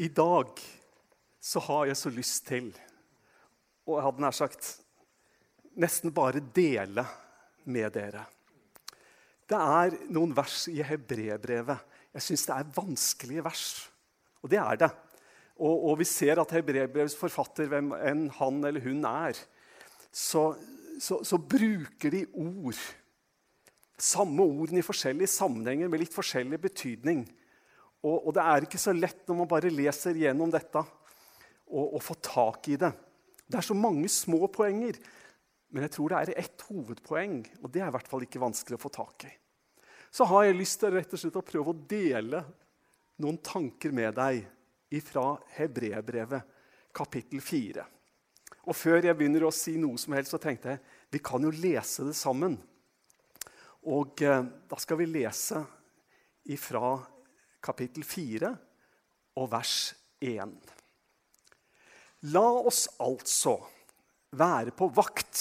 I dag så har jeg så lyst til, og jeg hadde nær sagt nesten bare dele med dere. Det er noen vers i hebreerbrevet. Jeg syns det er vanskelige vers. Og det er det. Og, og vi ser at hebreerbrevets forfatter, hvem enn han eller hun er, så, så, så bruker de ord. Samme ordene i forskjellige sammenhenger med litt forskjellig betydning. Og, og, det er ikke så lett når man bare leser gjennom dette, å få tak i det. Det er så mange små poenger. Men jeg tror det er ett hovedpoeng, og det er i hvert fall ikke vanskelig å få tak i. Så har jeg lyst til rett og slett å prøve å dele noen tanker med deg fra Hebrebrevet, kapittel 4. Og Før jeg begynner å si noe som helst, så tenkte jeg vi kan jo lese det sammen. Og eh, Da skal vi lese ifra kapittel 4 og vers 1. La oss altså være på vakt,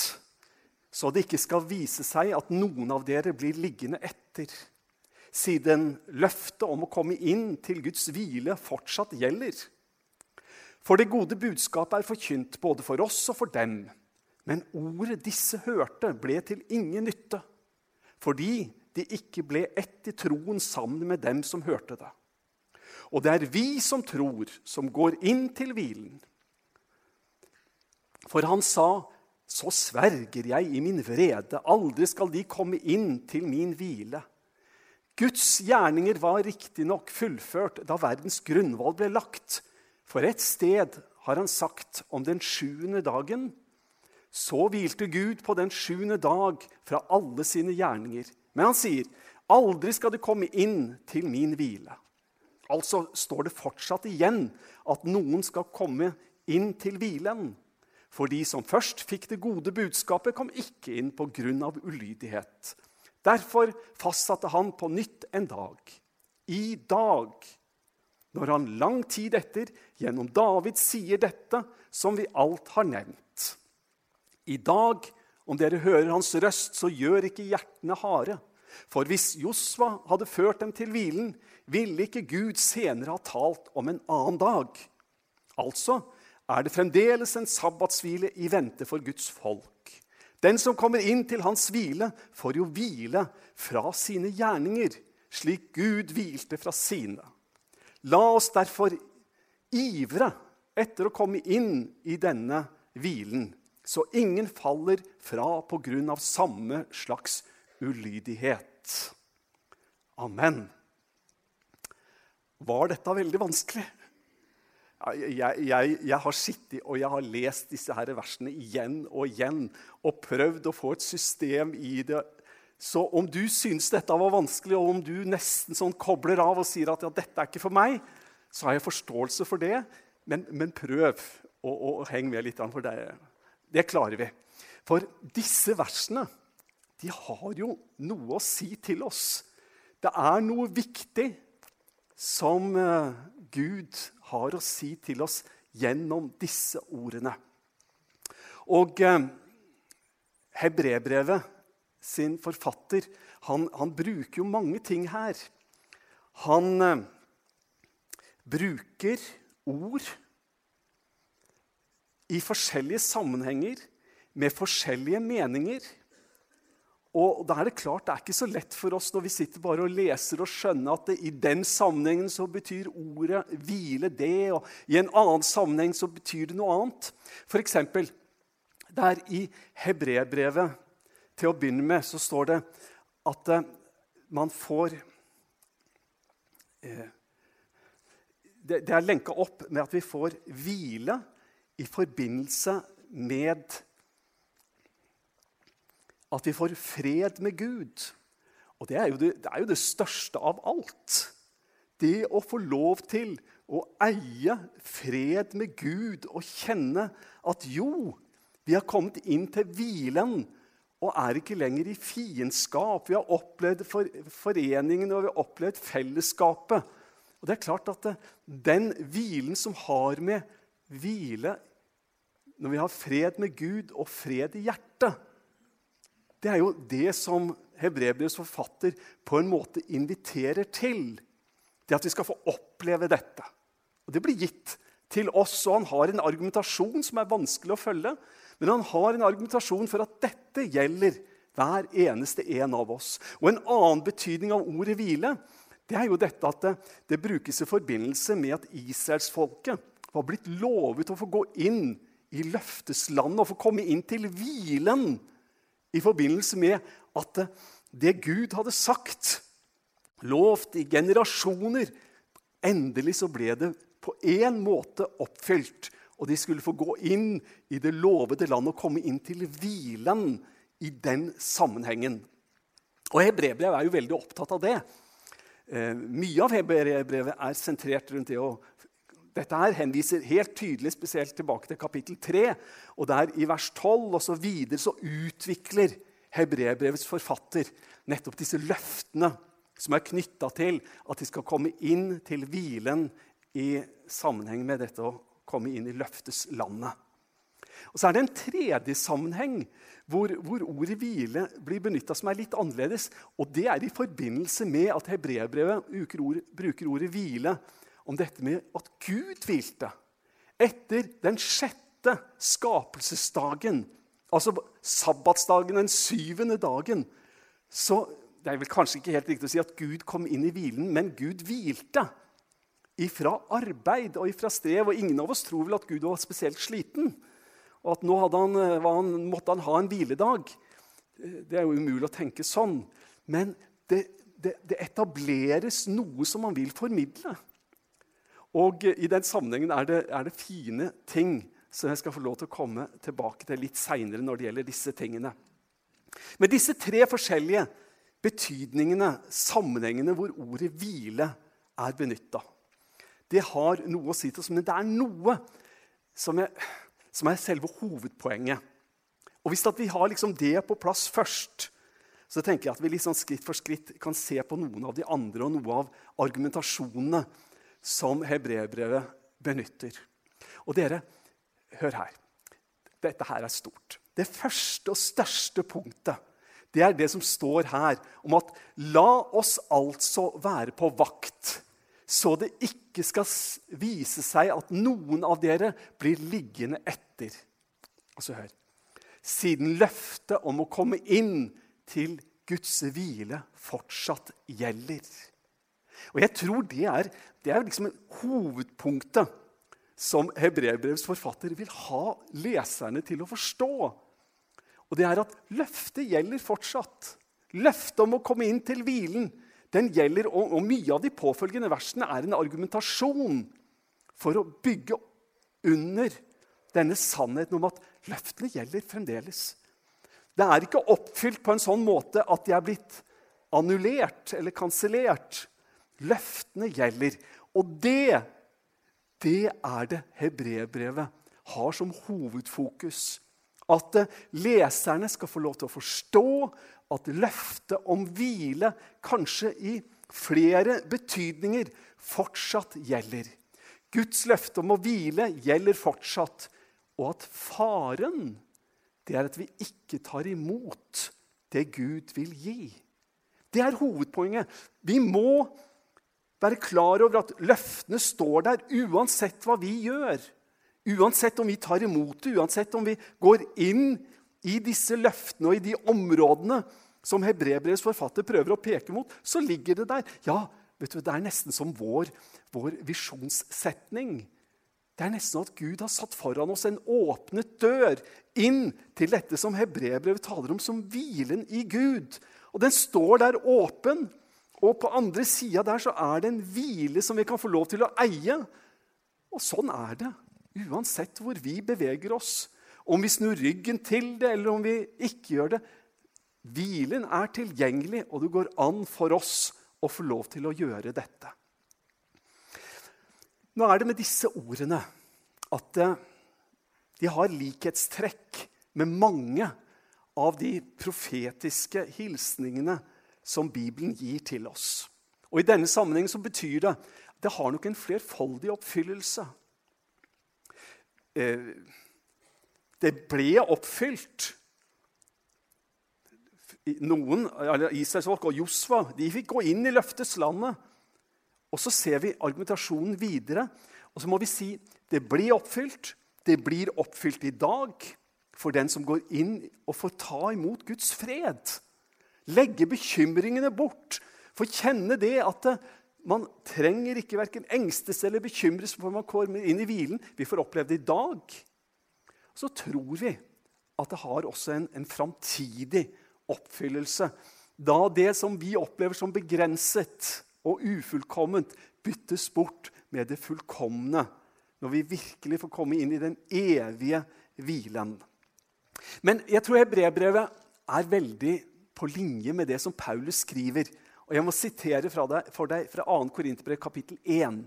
så det ikke skal vise seg at noen av dere blir liggende etter, siden løftet om å komme inn til Guds hvile fortsatt gjelder. For det gode budskapet er forkynt både for oss og for dem. Men ordet disse hørte, ble til ingen nytte, fordi de ikke ble ett i troen sammen med dem som hørte det. Og det er vi som tror, som går inn til hvilen. For han sa, 'Så sverger jeg i min vrede, aldri skal de komme inn til min hvile.' Guds gjerninger var riktignok fullført da verdens grunnvoll ble lagt. For et sted har han sagt om den sjuende dagen. Så hvilte Gud på den sjuende dag fra alle sine gjerninger. Men han sier, 'Aldri skal de komme inn til min hvile'. Altså står det fortsatt igjen at noen skal komme inn til hvilen. For de som først fikk det gode budskapet, kom ikke inn pga. ulydighet. Derfor fastsatte han på nytt en dag. I dag, når han lang tid etter gjennom David sier dette, som vi alt har nevnt. I dag, om dere hører hans røst, så gjør ikke hjertene harde. For hvis Josva hadde ført dem til hvilen, ville ikke Gud senere ha talt om en annen dag. Altså, er det fremdeles en sabbatshvile i vente for Guds folk. Den som kommer inn til hans hvile, får jo hvile fra sine gjerninger, slik Gud hvilte fra sine. La oss derfor ivre etter å komme inn i denne hvilen, så ingen faller fra på grunn av samme slags ulydighet. Amen. Var dette veldig vanskelig? Jeg, jeg, jeg, har sittet og jeg har lest disse her versene igjen og igjen og prøvd å få et system i det. Så om du syns dette var vanskelig, og om du nesten sånn kobler av og sier at ja, dette er ikke for meg, så har jeg forståelse for det. Men, men prøv å, henge med litt, for det, det klarer vi. For disse versene de har jo noe å si til oss. Det er noe viktig som uh, Gud har å si til oss gjennom disse ordene. Og eh, Hebrebrevet sin forfatter han, han, bruker jo mange ting her. Han eh, bruker ord i forskjellige sammenhenger med forskjellige meninger. Og da er Det klart, det er ikke så lett for oss når vi sitter bare og leser og skjønner at det, i den sammenhengen så betyr ordet hvile det, og i en annen sammenheng så betyr det noe annet. For eksempel, der i hebreerbrevet til å begynne med så står det at eh, man får eh, det, det er lenka opp med at vi får hvile i forbindelse med at vi får fred med Gud. Og det er, det, det er jo det, største av alt. Det å få lov til å eie fred med Gud og kjenne at jo, vi har kommet inn til hvilen og er ikke lenger i fiendskap. Vi har opplevd for, foreningen og vi har opplevd fellesskapet. Og det er klart at det, Den hvilen som har med hvile Når vi har fred med Gud og fred i hjertet, det er jo det som Hebrebrevets forfatter på en måte inviterer til. Det at vi skal få oppleve dette. Og Det blir gitt til oss, og han har en argumentasjon som er vanskelig å følge. Men han har en argumentasjon for at dette gjelder hver eneste en av oss. Og En annen betydning av ordet hvile det er jo dette at det, det brukes i forbindelse med at israelsfolket var blitt lovet å få gå inn i løfteslandet og få komme inn til hvilen i forbindelse med at det Gud hadde sagt, lovt i generasjoner Endelig så ble det på én måte oppfylt. Og de skulle få gå inn i det lovede landet og komme inn til hvilen i den sammenhengen. Og Hebrebrevet er jo veldig opptatt av det. Eh, mye av hebrebrevet er sentrert rundt det. og Dette her henviser helt tydelig spesielt tilbake til kapittel 3. Og der i vers 12 og så videre så utvikler hebrebrevets forfatter nettopp disse løftene som er knytta til at de skal komme inn til hvilen i sammenheng med dette å komme inn i løfteslandet. Og Så er det en tredje sammenheng hvor, hvor ordet hvile blir benytta som er litt annerledes. Og Det er i forbindelse med at hebreerbrevet bruker, bruker ordet hvile om dette med at Gud hvilte. Etter den sjette skapelsesdagen, altså sabbatsdagen, den syvende dagen, så det er vel kanskje ikke helt riktig å si at Gud kom inn i hvilen, men Gud hvilte ifra arbeid og ifra strev. Og ingen av oss tror vel at Gud var spesielt sliten, og at nå han, eh, han, måtte han ha en hviledag. Det er jo umulig å tenke sånn. Men det, det, det etableres noe som man vil formidle. Og i den sammenhengen er det, er det fine ting som jeg skal få lov til å komme tilbake til litt seinere når det gjelder disse tingene. Men disse tre forskjellige betydningene, sammenhengene hvor ordet 'hvile' er benytta. Det har noe å si til oss, men det er noe som er, som er selve hovedpoenget. Og Hvis vi har liksom det på plass først, så tenker jeg at vi liksom skritt for skritt kan se på noen av de andre og noe av argumentasjonene som hebreerbrevet benytter. Og dere, hør her. Dette her er stort. Det første og største punktet det er det som står her, om at la oss altså være på vakt, så det ikke skal vise seg at noen av dere blir liggende etter. Altså hør. Siden løftet om å komme inn til Guds hvile fortsatt gjelder. Og jeg tror det er, det er liksom hovedpunktet som Hebreerbrevets forfatter vil ha leserne til å forstå. Og det er at løftet gjelder fortsatt. Løftet om å komme inn til hvilen den gjelder, og, og mye av de påfølgende versene er en argumentasjon for å bygge under denne sannheten om at løftene gjelder fremdeles. Det er ikke oppfylt på en sånn måte at de er blitt annullert eller kansellert. Løftene gjelder. Og det, det er det hebreerbrevet har som hovedfokus. At eh, leserne skal få lov til å forstå at løftet om hvile kanskje i flere betydninger fortsatt gjelder. Guds løfte om å hvile gjelder fortsatt. Og at faren det er at vi ikke tar imot det Gud vil gi. Det er hovedpoenget. Vi må være klar over at løftene står der uansett hva vi gjør. Uansett om vi tar imot det, uansett om vi går inn i disse løftene og i de områdene som Hebrebrevets forfatter prøver å peke mot, så ligger det der. Ja, vet du, Det er nesten som vår, vår visjonssetning. Det er nesten at Gud har satt foran oss en åpnet dør inn til dette som Hebrebrevet taler om som hvilen i Gud. Og Den står der åpen, og på andre sida der så er det en hvile som vi kan få lov til å eie. Og sånn er det Uansett hvor vi beveger oss, om vi snur ryggen til det eller om vi ikke gjør det. Hvilen er tilgjengelig, og det går an for oss å få lov til å gjøre dette. Nå er det med disse ordene at eh, de har likhetstrekk med mange av de profetiske hilsningene som Bibelen gir til oss. Og I denne sammenheng så betyr det at det har nok en flerfoldig oppfyllelse. Eh, det ble oppfylt. Noen, Israelsfolk og Josva de fikk gå inn i løftets landet. Og så ser vi argumentasjonen videre. Og så må vi si det blir oppfylt. Det blir oppfylt i dag for den som går inn og får ta imot Guds fred. Legge bekymringene bort. Få kjenne det at man trenger ikke verken engstes eller bekymres for man kommer inn i hvilen. Vi får oppleve det i dag. Så tror vi at det har også en, en framtidig oppfyllelse. Da det som vi opplever som begrenset og ufullkomment, byttes bort med det fullkomne. Når vi virkelig får komme inn i den evige hvilen. Men jeg tror brevbrevet er veldig på linje med det som Paulus skriver. Og Jeg må sitere deg, for deg fra 2. Korinterbrev kapittel 1.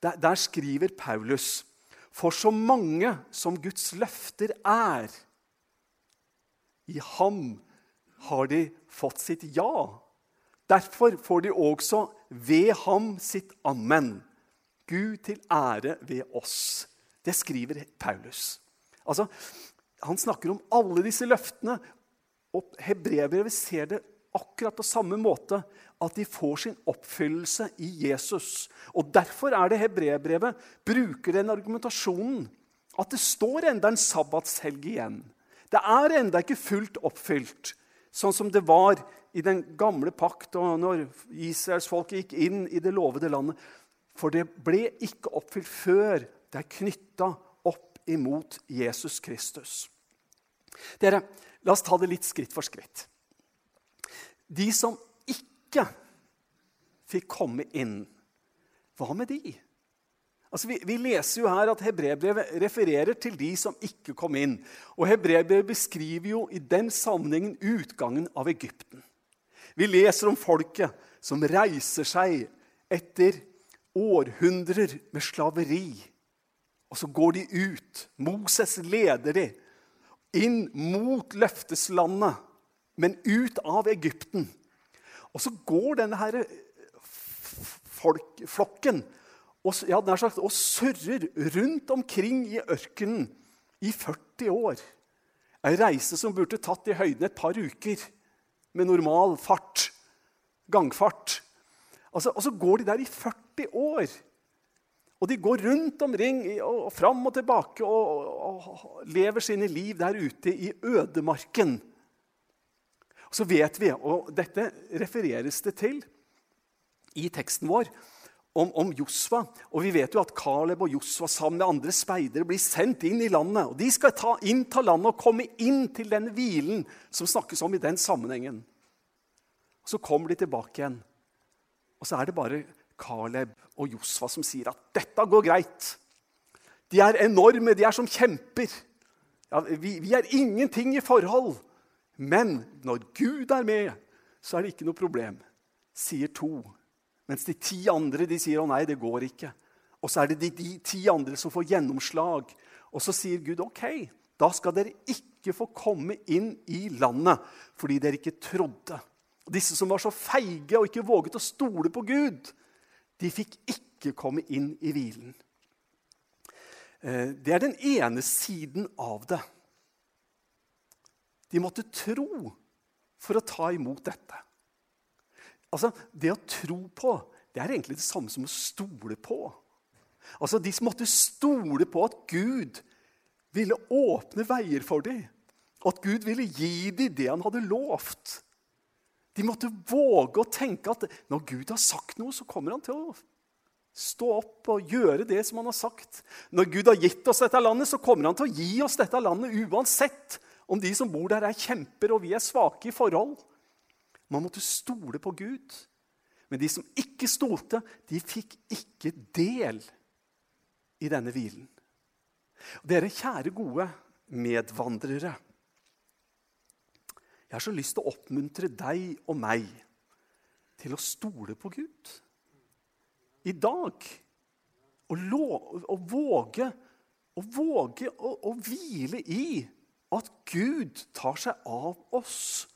Der, der skriver Paulus.: For så mange som Guds løfter er, i ham har de fått sitt ja. Derfor får de også ved ham sitt amen. Gud til ære ved oss. Det skriver Paulus. Altså, Han snakker om alle disse løftene. Og Hebreerbrevet ser det akkurat på samme måte. At de får sin oppfyllelse i Jesus. Og Derfor er det hebreerbrevet bruker den argumentasjonen at det står enda en sabbatshelg igjen. Det er enda ikke fullt oppfylt, sånn som det var i den gamle pakt og når israelsfolket gikk inn i det lovede landet. For det ble ikke oppfylt før det er knytta opp imot Jesus Kristus. Dere, La oss ta det litt skritt for skritt. De som ikke fikk komme inn, hva med de? Altså, vi, vi, leser jo her at Hebrebrevet refererer til de som ikke kom inn. Og Hebrebrevet beskriver jo i den sammenhengen utgangen av Egypten. Vi leser om folket som reiser seg etter århundrer med slaveri. Og så går de ut. Moses leder dem inn mot løfteslandet, men ut av Egypten. Og så går denne her folk, flokken og, ja, sagt, og surrer rundt omkring i ørkenen i 40 år. Ei reise som burde tatt i høyden et par uker med normal fart. Gangfart. Altså, og så går de der i 40 år. Og de går rundt omring og, fram og tilbake og, og, og, lever sine liv der ute i ødemarken. Og så vet vi, og dette refereres det til i teksten vår, om, om Josva. Og vi vet jo at Caleb og Josva sammen med andre speidere blir sendt inn i landet. Og De skal ta, innta landet og komme inn til den hvilen som snakkes om i den sammenhengen. Og Så kommer de tilbake igjen, og så er det bare Caleb og Josfa som sier at dette går greit. De er enorme, de er som kjemper. Ja, vi, vi, er ingenting i forhold. Men når Gud er med, så er det ikke noe problem, sier to. Mens de ti andre de sier å nei, det går ikke. Og så er det de, de ti andre som får gjennomslag. Og så sier Gud ok, da skal dere ikke få komme inn i landet fordi dere ikke trodde. Disse som var så feige og ikke våget å stole på Gud, de fikk ikke komme inn i hvilen. Eh, det er den ene siden av det. De måtte tro for å ta imot dette. Altså, Det å tro på det er egentlig det samme som å stole på. Altså, De som måtte stole på at Gud ville åpne veier for dem. At Gud ville gi dem det han hadde lovt. De måtte våge å tenke at når Gud har sagt noe, så kommer han til å stå opp og gjøre det som han har sagt. Når Gud har gitt oss dette landet, så kommer han til å gi oss dette landet uansett om de som bor der, er kjemper og vi er svake i forhold. Man måtte stole på Gud. Men de som ikke stolte, de fikk ikke del i denne hvilen. Dere kjære, gode medvandrere. Jeg har så lyst til å oppmuntre deg og meg til å stole på Gud. I dag. Og, og våge, og våge å, å hvile i at Gud tar seg av oss.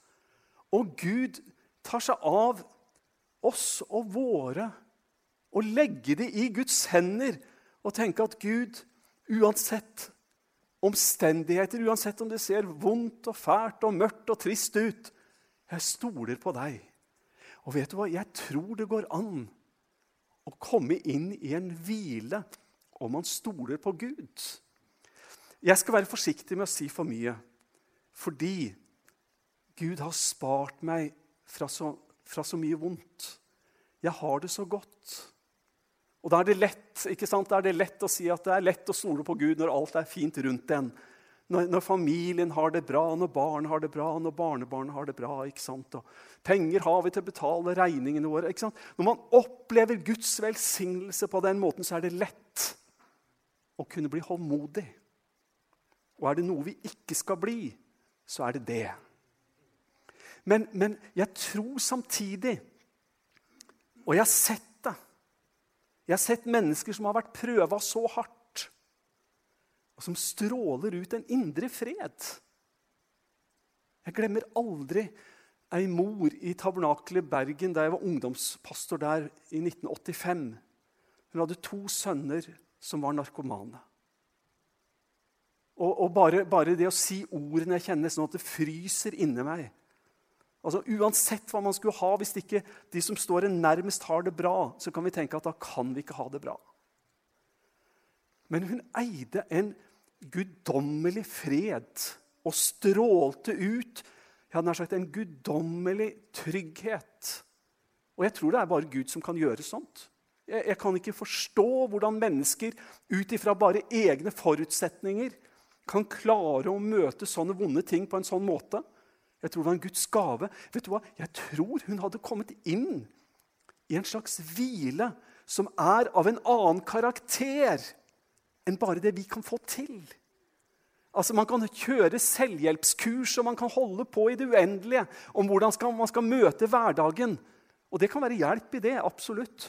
Og Gud tar seg av oss og våre. Og legge det i Guds hender og tenke at Gud, uansett omstendigheter, uansett om det ser vondt og fælt og mørkt og trist ut. Jeg stoler på deg. Og vet du hva? Jeg tror det går an å komme inn i en hvile om man stoler på Gud. Jeg skal være forsiktig med å si for mye, fordi Gud har spart meg fra så, fra så mye vondt. Jeg har det så godt. Og da er det lett ikke sant? Da er det lett å si at det er lett å stole på Gud når alt er fint rundt en. Når, når, familien har det bra, når barn har det bra, når barnebarn har det bra. ikke sant? Og penger har vi til å betale regningene våre. ikke sant? Når man opplever Guds velsignelse på den måten, så er det lett å kunne bli håndmodig. Og er det noe vi ikke skal bli, så er det det. Men, men jeg tror samtidig Og jeg har sett. Jeg har sett mennesker som har vært prøva så hardt, og som stråler ut en indre fred. Jeg glemmer aldri ei mor i Tabernakelet Bergen da jeg var ungdomspastor der i 1985. Hun hadde to sønner som var narkomane. Og, og bare, bare, det å si ordene jeg kjenner, sånn at det fryser inni meg Altså Uansett hva man skulle ha, hvis ikke de som står en nærmest, har det bra, så kan vi tenke at da kan vi ikke ha det bra. Men hun eide en guddommelig fred og strålte ut jeg hadde nær sagt en guddommelig trygghet. Og jeg tror det er bare Gud som kan gjøre sånt. Jeg, jeg kan ikke forstå hvordan mennesker ut ifra bare egne forutsetninger kan klare å møte sånne vonde ting på en sånn måte. Jeg tror det var en Guds gave. Vet du hva? Jeg tror hun hadde kommet inn i en slags hvile som er av en annen karakter enn bare det vi kan få til. Altså Man kan kjøre selvhjelpskurs og man kan holde på i det uendelige om hvordan man skal møte hverdagen. Og det kan være hjelp i det, absolutt.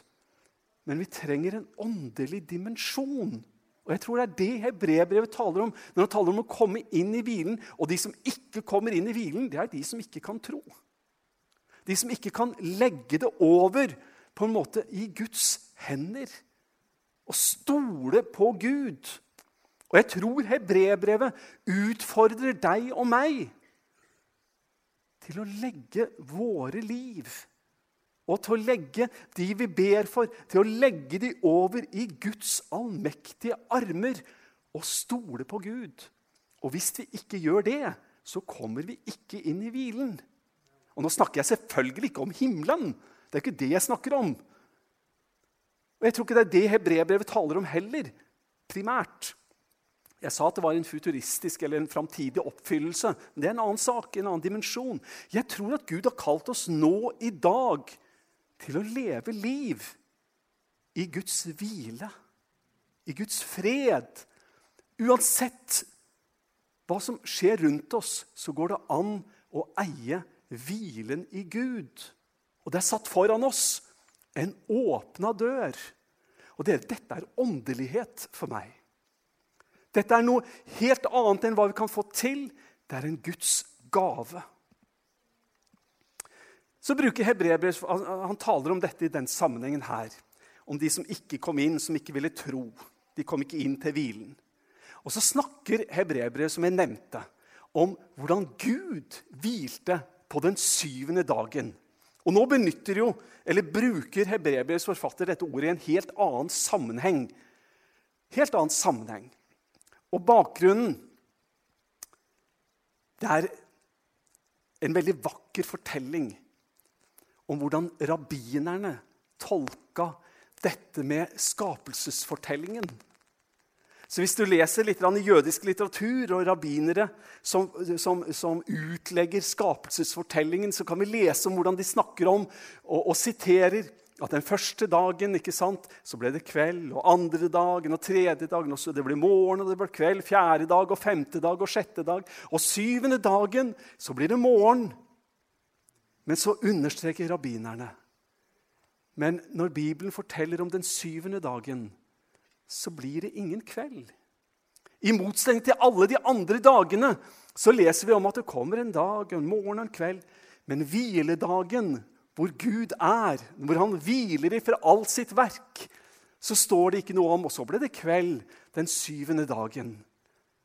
Men vi trenger en åndelig dimensjon og jeg tror det er det hebreerbrevet taler om når han taler om å komme inn i hvilen. Og de som ikke kommer inn i hvilen, det er de som ikke kan tro. De som ikke kan legge det over på en måte i Guds hender. Og stole på Gud. Og jeg tror hebreerbrevet utfordrer deg og meg til å legge våre liv og til å legge de vi ber for, til å legge de over i Guds allmektige armer og stole på Gud. Og hvis vi ikke gjør det, så kommer vi ikke inn i hvilen. Og nå snakker jeg selvfølgelig ikke om himmelen. Det er ikke det jeg snakker om. Og jeg tror ikke det er det hebreerbrevet taler om heller, primært. Jeg sa at det var en futuristisk eller en framtidig oppfyllelse. Men det er en annen sak, en annen dimensjon. Jeg tror at Gud har kalt oss nå i dag til å leve liv i Guds hvile, i Guds fred. Uansett hva som skjer rundt oss, så går det an å eie hvilen i Gud. Og det er satt foran oss en åpna dør. Og dere, dette er åndelighet for meg. Dette er noe helt annet enn hva vi kan få til. Det er en Guds gave. Så bruker Hebreerbrevet Han taler om dette i den sammenhengen her. Om de som ikke kom inn, som ikke ville tro. De kom ikke inn til hvilen. Og så snakker Hebreerbrevet, som jeg nevnte, om hvordan Gud hvilte på den syvende dagen. Og nå benytter jo, eller bruker Hebreerbrevets forfatter dette ordet i en helt annen sammenheng. Helt annen sammenheng. Og bakgrunnen Det er en veldig vakker fortelling om hvordan rabbinerne tolka dette med skapelsesfortellingen. Så Hvis du leser litt i jødisk litteratur og rabbinere som, som, som, utlegger skapelsesfortellingen, så kan vi lese om hvordan de snakker om og, og siterer at den første dagen ikke sant, så ble det kveld, og andre dagen og tredje dagen, og så det ble morgen og det ble kveld, fjerde dag og femte dag og sjette dag. Og syvende dagen så blir det morgen. Men så understreker rabbinerne Men når Bibelen forteller om den syvende dagen, så blir det ingen kveld. I motsetning til alle de andre dagene så leser vi om at det kommer en dag, en morgen og en kveld. Men hviledagen, hvor Gud er, hvor han hviler ifra alt sitt verk, så står det ikke noe om. Og så ble det kveld den syvende dagen.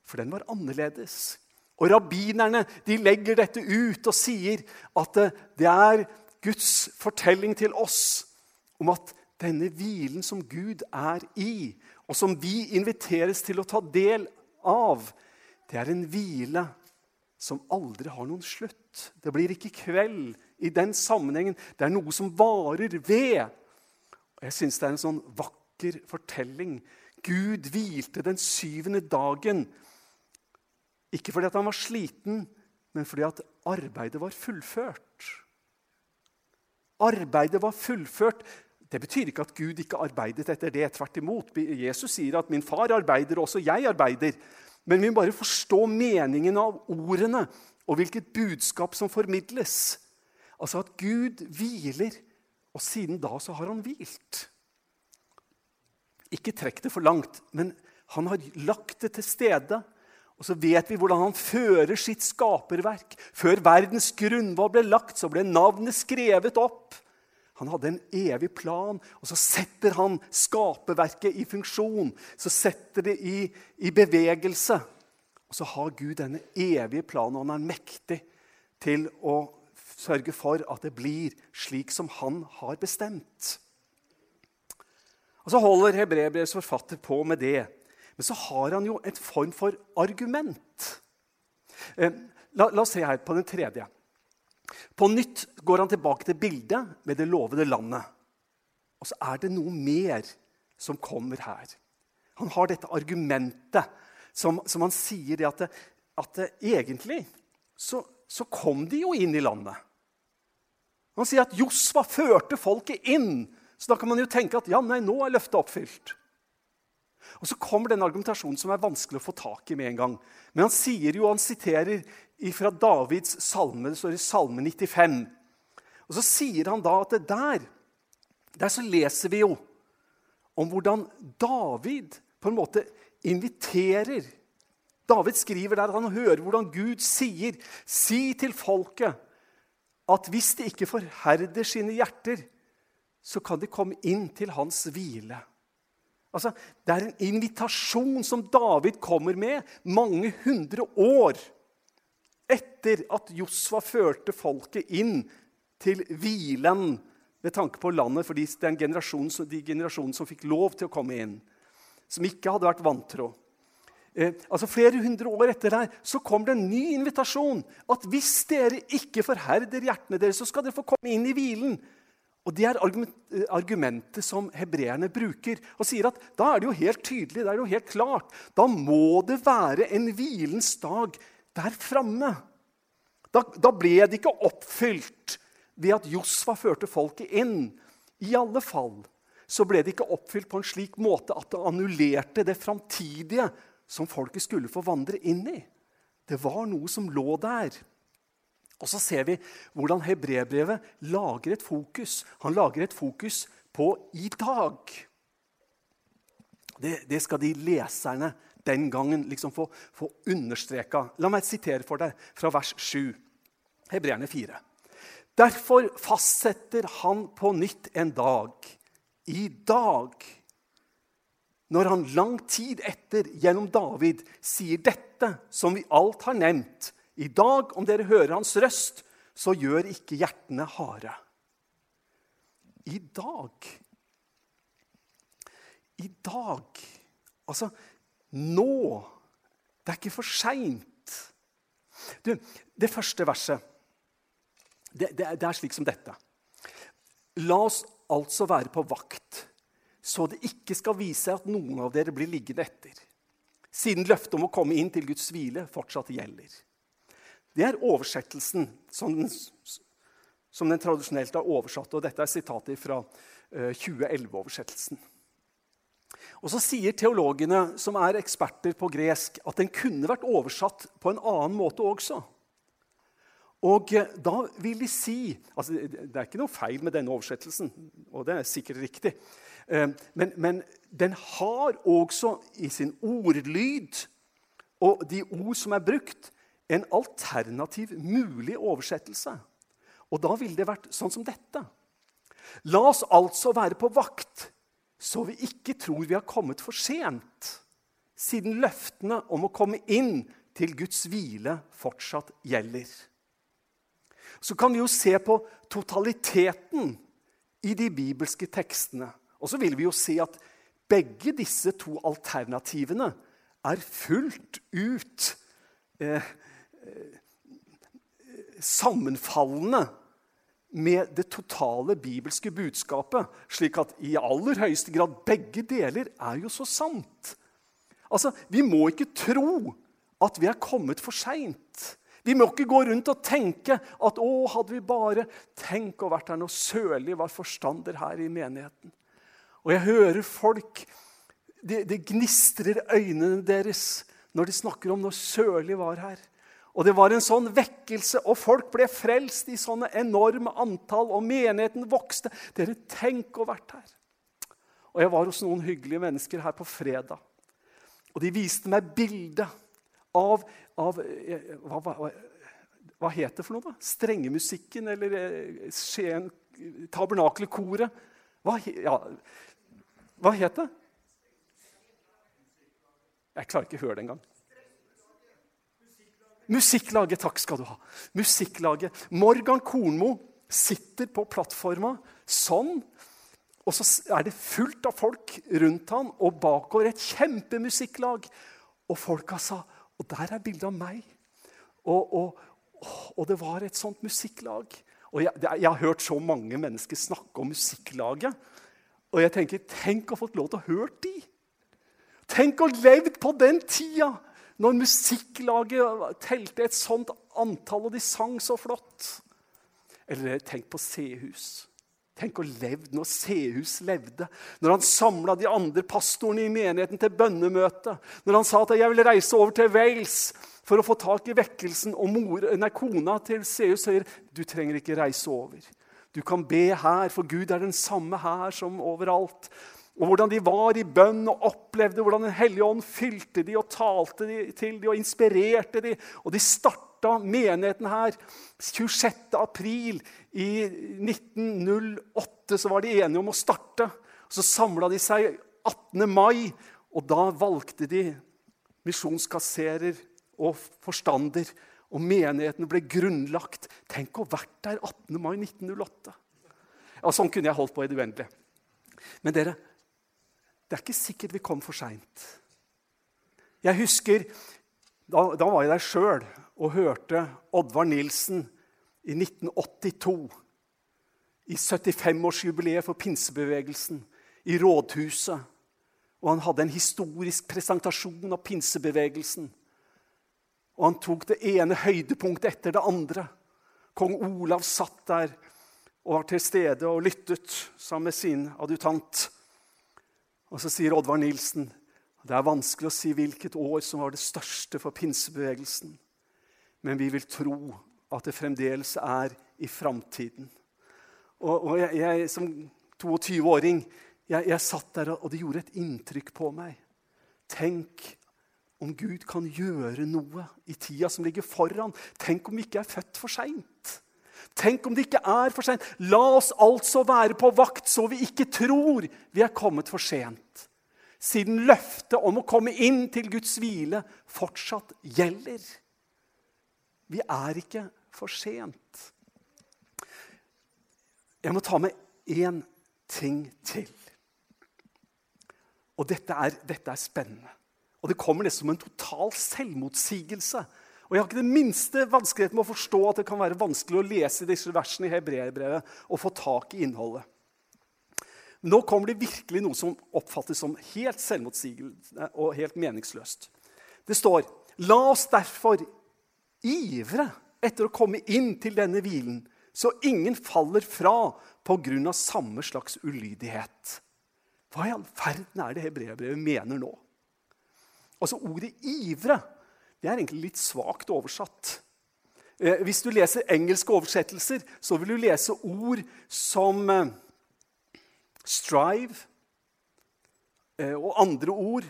For den var annerledes. Og rabbinerne de legger dette ut og sier at det er Guds fortelling til oss om at denne hvilen som Gud er i, og som vi inviteres til å ta del av, det er en hvile som aldri har noen slutt. Det blir ikke kveld i den sammenhengen. Det er noe som varer ved. Og Jeg syns det er en sånn vakker fortelling. Gud hvilte den syvende dagen. Ikke fordi han var sliten, men fordi at arbeidet var fullført. Arbeidet var fullført. Det betyr ikke at Gud ikke arbeidet etter det. Tvert imot. Jesus sier at 'min far arbeider, og også jeg arbeider'. Men vi må bare forstå meningen av ordene og hvilket budskap som formidles. Altså at Gud hviler, og siden da så har han hvilt. Ikke trekk det for langt, men han har lagt det til stede. Og så vet vi hvordan han fører sitt skaperverk. Før verdens grunnvoll ble lagt, så ble navnet skrevet opp. Han hadde en evig plan, og så setter han skaperverket i funksjon. Så setter det i, i bevegelse. Og så har Gud denne evige planen, og han er mektig til å sørge for at det blir slik som han har bestemt. Og Så holder Hebrebrevs forfatter på med det. Men så har han jo et form for argument. Eh, la, la, oss se her på den tredje. På nytt går han tilbake til bildet med det lovede landet. Og så er det noe mer som kommer her. Han har dette argumentet som, som han sier at, det, at det, egentlig så, så, kom de jo inn i landet. Han sier at Josva førte folket inn. Så da kan man jo tenke at ja, nei, nå er løftet oppfylt. Og Så kommer den argumentasjonen som er vanskelig å få tak i med en gang. Men han sier jo, han siterer fra Davids salme, det står i Salme 95. Og Så sier han da at det der, der så leser vi jo om hvordan David på en måte inviterer David skriver der at han hører hvordan Gud sier, 'Si til folket at hvis de ikke forherder sine hjerter, så kan de komme inn til hans hvile.' Altså, det er en invitasjon som David kommer med mange hundre år etter at Josva førte folket inn til hvilen med tanke på landet for de, generasjon, de generasjonene som fikk lov til å komme inn, som ikke hadde vært vantro. Eh, altså Flere hundre år etter der, så kom det en ny invitasjon. At hvis dere ikke forherder hjertene deres, så skal dere få komme inn i hvilen. Og Det er argumentet som hebreerne bruker. Og sier at da er det jo helt tydelig, det er jo helt klart. Da må det være en hvilens dag der framme. Da, da, ble det ikke oppfylt ved at Josfa førte folket inn. I alle fall så ble det ikke oppfylt på en slik måte at det annullerte det framtidige som folket skulle få vandre inn i. Det var noe som lå der. Og så ser vi hvordan hebreerbrevet lager et fokus. Han lager et fokus på i dag. Det, det skal de leserne den gangen liksom få, få understreka. La meg sitere for deg fra vers 7, Hebreerne 4. Derfor fastsetter han på nytt en dag, i dag, når han lang tid etter gjennom David sier dette som vi alt har nevnt i dag, om dere hører hans røst, så gjør ikke hjertene harde. I dag I dag Altså nå. Det er ikke for seint. Det første verset det, det, det er slik som dette. La oss altså være på vakt, så det ikke skal vise seg at noen av dere blir liggende etter, siden løftet om å komme inn til Guds hvile fortsatt gjelder. Det er oversettelsen som den, som den tradisjonelt har oversatt. og Dette er sitatet fra 2011-oversettelsen. Eh, og Så sier teologene som er eksperter på gresk, at den kunne vært oversatt på en annen måte også. Og eh, da vil de si altså Det er ikke noe feil med denne oversettelsen, og det er sikkert riktig. Eh, men, men den har også i sin ordlyd og de ord som er brukt, en alternativ mulig oversettelse. Og da ville det vært sånn som dette. La oss altså være på vakt, så vi ikke tror vi har kommet for sent, siden løftene om å komme inn til Guds hvile fortsatt gjelder. Så kan vi jo se på totaliteten i de bibelske tekstene Og så vil vi jo se at begge disse to alternativene er fullt ut eh, sammenfallende med det totale bibelske budskapet, slik at i aller høyeste grad begge deler er jo så sant. Altså, Vi må ikke tro at vi er kommet for seint. Vi må ikke gå rundt og tenke at å, hadde vi bare tenkt å vært her når Sørli var forstander her i menigheten. Og jeg hører folk Det, de gnistrer øynene deres når de snakker om når Sørli var her. Og det var en sånn vekkelse, og folk ble frelst i sånne enorme antall. Og menigheten vokste. Dere, tenk å ha vært her. Og jeg var hos noen hyggelige mennesker her på fredag. Og de viste meg bilde av, av eh, hva, hva, hva, het det for noe, da? Strengemusikken eller eh, Skien Tabernakelkoret? Hva, ja, hva het det? Jeg klarer ikke å høre det engang. Musikklaget, takk skal du ha. Musikklaget. Morgan Kornmo sitter på plattforma sånn. Og så er det fullt av folk rundt han, og bakover et kjempemusikklag. Og folka sa Og der er bildet av meg. Og, og, og, det var et sånt musikklag. Og jeg, jeg, har hørt så mange mennesker snakke om musikklaget. Og jeg tenker, tenk å ha fått lov til å høre de. Tenk å levd på den tida, når musikklaget telte et sånt antall, og de sang så flott. Eller tenk på C-hus. Tenk å levd når C-hus levde. Når han samla de andre pastorene i menigheten til bønnemøte. Når han sa at 'jeg ville reise over til Wales for å få tak i vekkelsen'. Og mor, nei, kona til C-hus sier 'du trenger ikke reise over'. Du kan be her, for Gud er den samme her som overalt. Og hvordan de var i bønn og opplevde hvordan Den hellige ånd fylte de og talte de til de og inspirerte de. Og de starta menigheten her 26. april i 1908. Så var de enige om å starte. Så samla de seg 18. mai, og da valgte de misjonskasserer og forstander og menigheten ble grunnlagt. Tenk å ha vært der 18. mai 1908. Ja, Sånn kunne jeg holdt på i det uendelige. Men dere, det er ikke sikkert vi kom for seint. Jeg husker da, da, var jeg der sjøl og hørte Oddvar Nilsen i 1982. I 75-årsjubileet for pinsebevegelsen i Rådhuset. Og han hadde en historisk presentasjon av pinsebevegelsen. Og han tok det ene høydepunktet etter det andre. Kong Olav satt der og var til stede og lyttet sammen med sin adjutant. Og så sier Oddvar Nilsen det er vanskelig å si hvilket år som var det største for pinsebevegelsen. Men vi vil tro at det fremdeles er i framtiden. Og, og jeg, jeg, som 22-åring jeg, jeg, satt der, og det gjorde et inntrykk på meg. Tenk om Gud kan gjøre noe i tida som ligger foran. Tenk om vi ikke er født for seint. Tenk om det ikke er for seint. La oss altså være på vakt, så vi ikke tror vi er kommet for sent. Siden løftet om å komme inn til Guds hvile fortsatt gjelder. Vi er ikke for sent. Jeg må ta med én ting til. Og dette er, dette er spennende. Og det kommer nesten som en total selvmotsigelse. Og Jeg har ikke det minste vanskelighet med å forstå at det kan være vanskelig å lese disse versene i hebreerbrevet og få tak i innholdet. Nå kommer det virkelig noe som oppfattes som helt selvmotsigende og helt meningsløst. Det står La oss derfor ivre etter å komme inn til denne hvilen, så ingen faller fra pga. samme slags ulydighet. Hva i all verden er det hebreerbrevet mener nå? Altså Ordet 'ivre' det er egentlig litt svakt oversatt. Eh, hvis du leser engelske oversettelser, så vil du lese ord som eh, 'strive' eh, og andre ord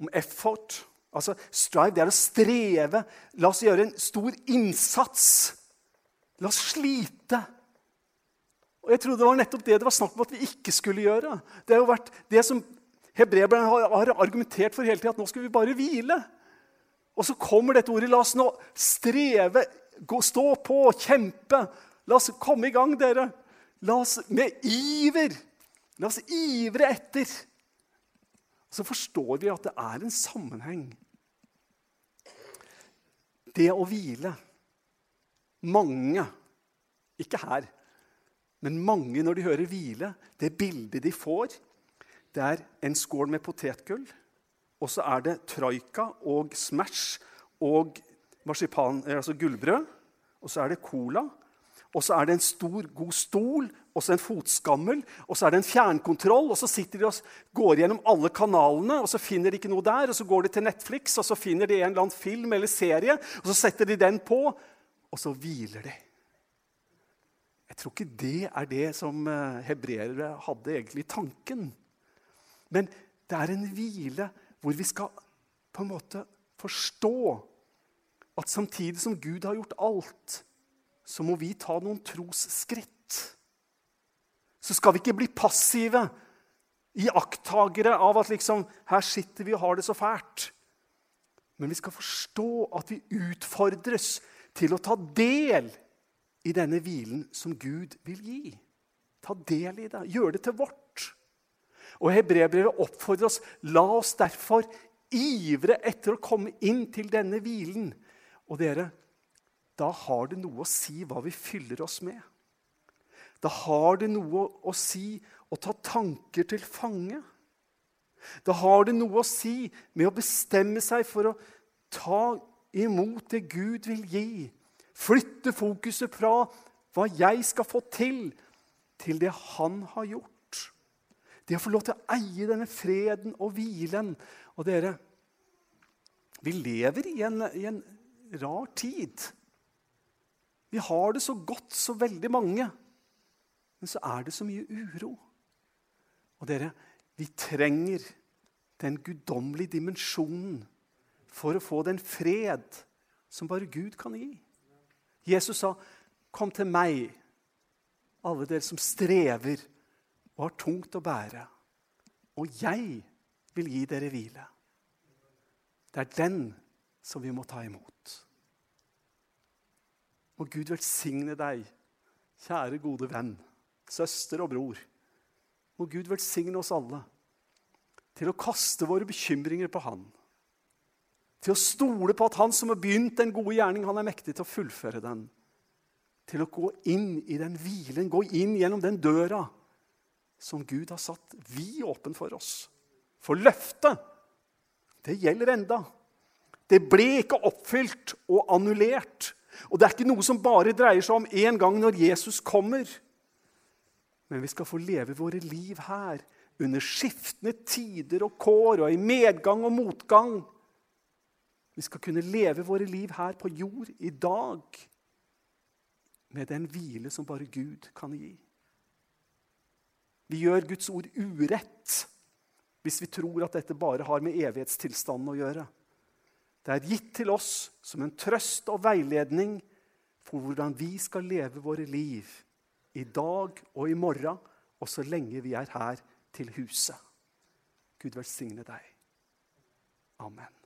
om 'effort'. Altså, Strive det er å streve. La oss gjøre en stor innsats. La oss slite. Og Jeg trodde det var nettopp det det var snakk om at vi ikke skulle gjøre. Det har jo vært det som Hebreerne har argumentert for hele tida at nå skal vi bare hvile. Og så kommer dette ordet. La oss nå streve, gå, stå på, kjempe. La oss komme i gang, dere. La oss med iver La oss ivre etter. Så forstår vi at det er en sammenheng. Det å hvile Mange, ikke her, men mange når de hører hvile, det bildet de får, det er en skål med potetgull, og så er det troika og Smash og marsipan, eh, altså gullbrød. Og så er det cola. Og så er det en stor, god stol, og så en fotskammel, og så er det en fjernkontroll. Og så sitter de og går gjennom alle kanalene, og så finner de ikke noe der. Og så går de til Netflix, og så finner de en eller annen film eller serie, og så setter de den på, og så hviler de. Jeg tror ikke det er det som eh, hebreere hadde egentlig i tanken. Men det er en hvile hvor vi skal på en måte forstå at samtidig som Gud har gjort alt, så må vi ta noen trosskritt. Så skal vi ikke bli passive, iakttakere av at liksom, her sitter vi og har det så fælt. Men vi skal forstå at vi utfordres til å ta del i denne hvilen som Gud vil gi. Ta del i det. Gjøre det til vårt. Og Hebreerbrevet oppfordrer oss la oss derfor ivre etter å komme inn til denne hvilen. Og dere, da har det noe å si hva vi fyller oss med. Da har det noe å si å ta tanker til fange. Da har det noe å si med å bestemme seg for å ta imot det Gud vil gi. Flytte fokuset fra hva jeg skal få til, til det Han har gjort. Det å få lov til å eie denne freden og hvilen. Og dere, vi lever i en, i en rar tid. Vi har det så godt, så veldig mange. Men så er det så mye uro. Og dere, vi trenger den guddommelige dimensjonen for å få den fred som bare Gud kan gi. Jesus sa, 'Kom til meg, alle dere som strever og har tungt å bære.' Og jeg vil gi dere hvile. Det er den som vi må ta imot. Må Gud velsigne deg, kjære, gode venn, søster og bror. Må Gud velsigne oss alle til å kaste våre bekymringer på Han. Til å stole på at Han som har begynt den gode gjerning, han er mektig til å fullføre den. Til å gå inn i den hvilen, gå inn gjennom den døra som Gud har satt vid åpen for oss. For løftet, det gjelder enda. Det ble ikke oppfylt og annullert og det er ikke noe som bare dreier seg om én gang når Jesus kommer. Men vi skal få leve våre liv her under skiftende tider og kår og i medgang og motgang. Vi skal kunne leve våre liv her på jord i dag med den hvile som bare Gud kan gi. Vi gjør Guds ord urett hvis vi tror at dette bare har med evighetstilstanden å gjøre. Det er gitt til oss som en trøst og veiledning for hvordan vi skal leve våre liv i dag og i morgen, og så lenge vi er her til huset. Gud velsigne deg. Amen.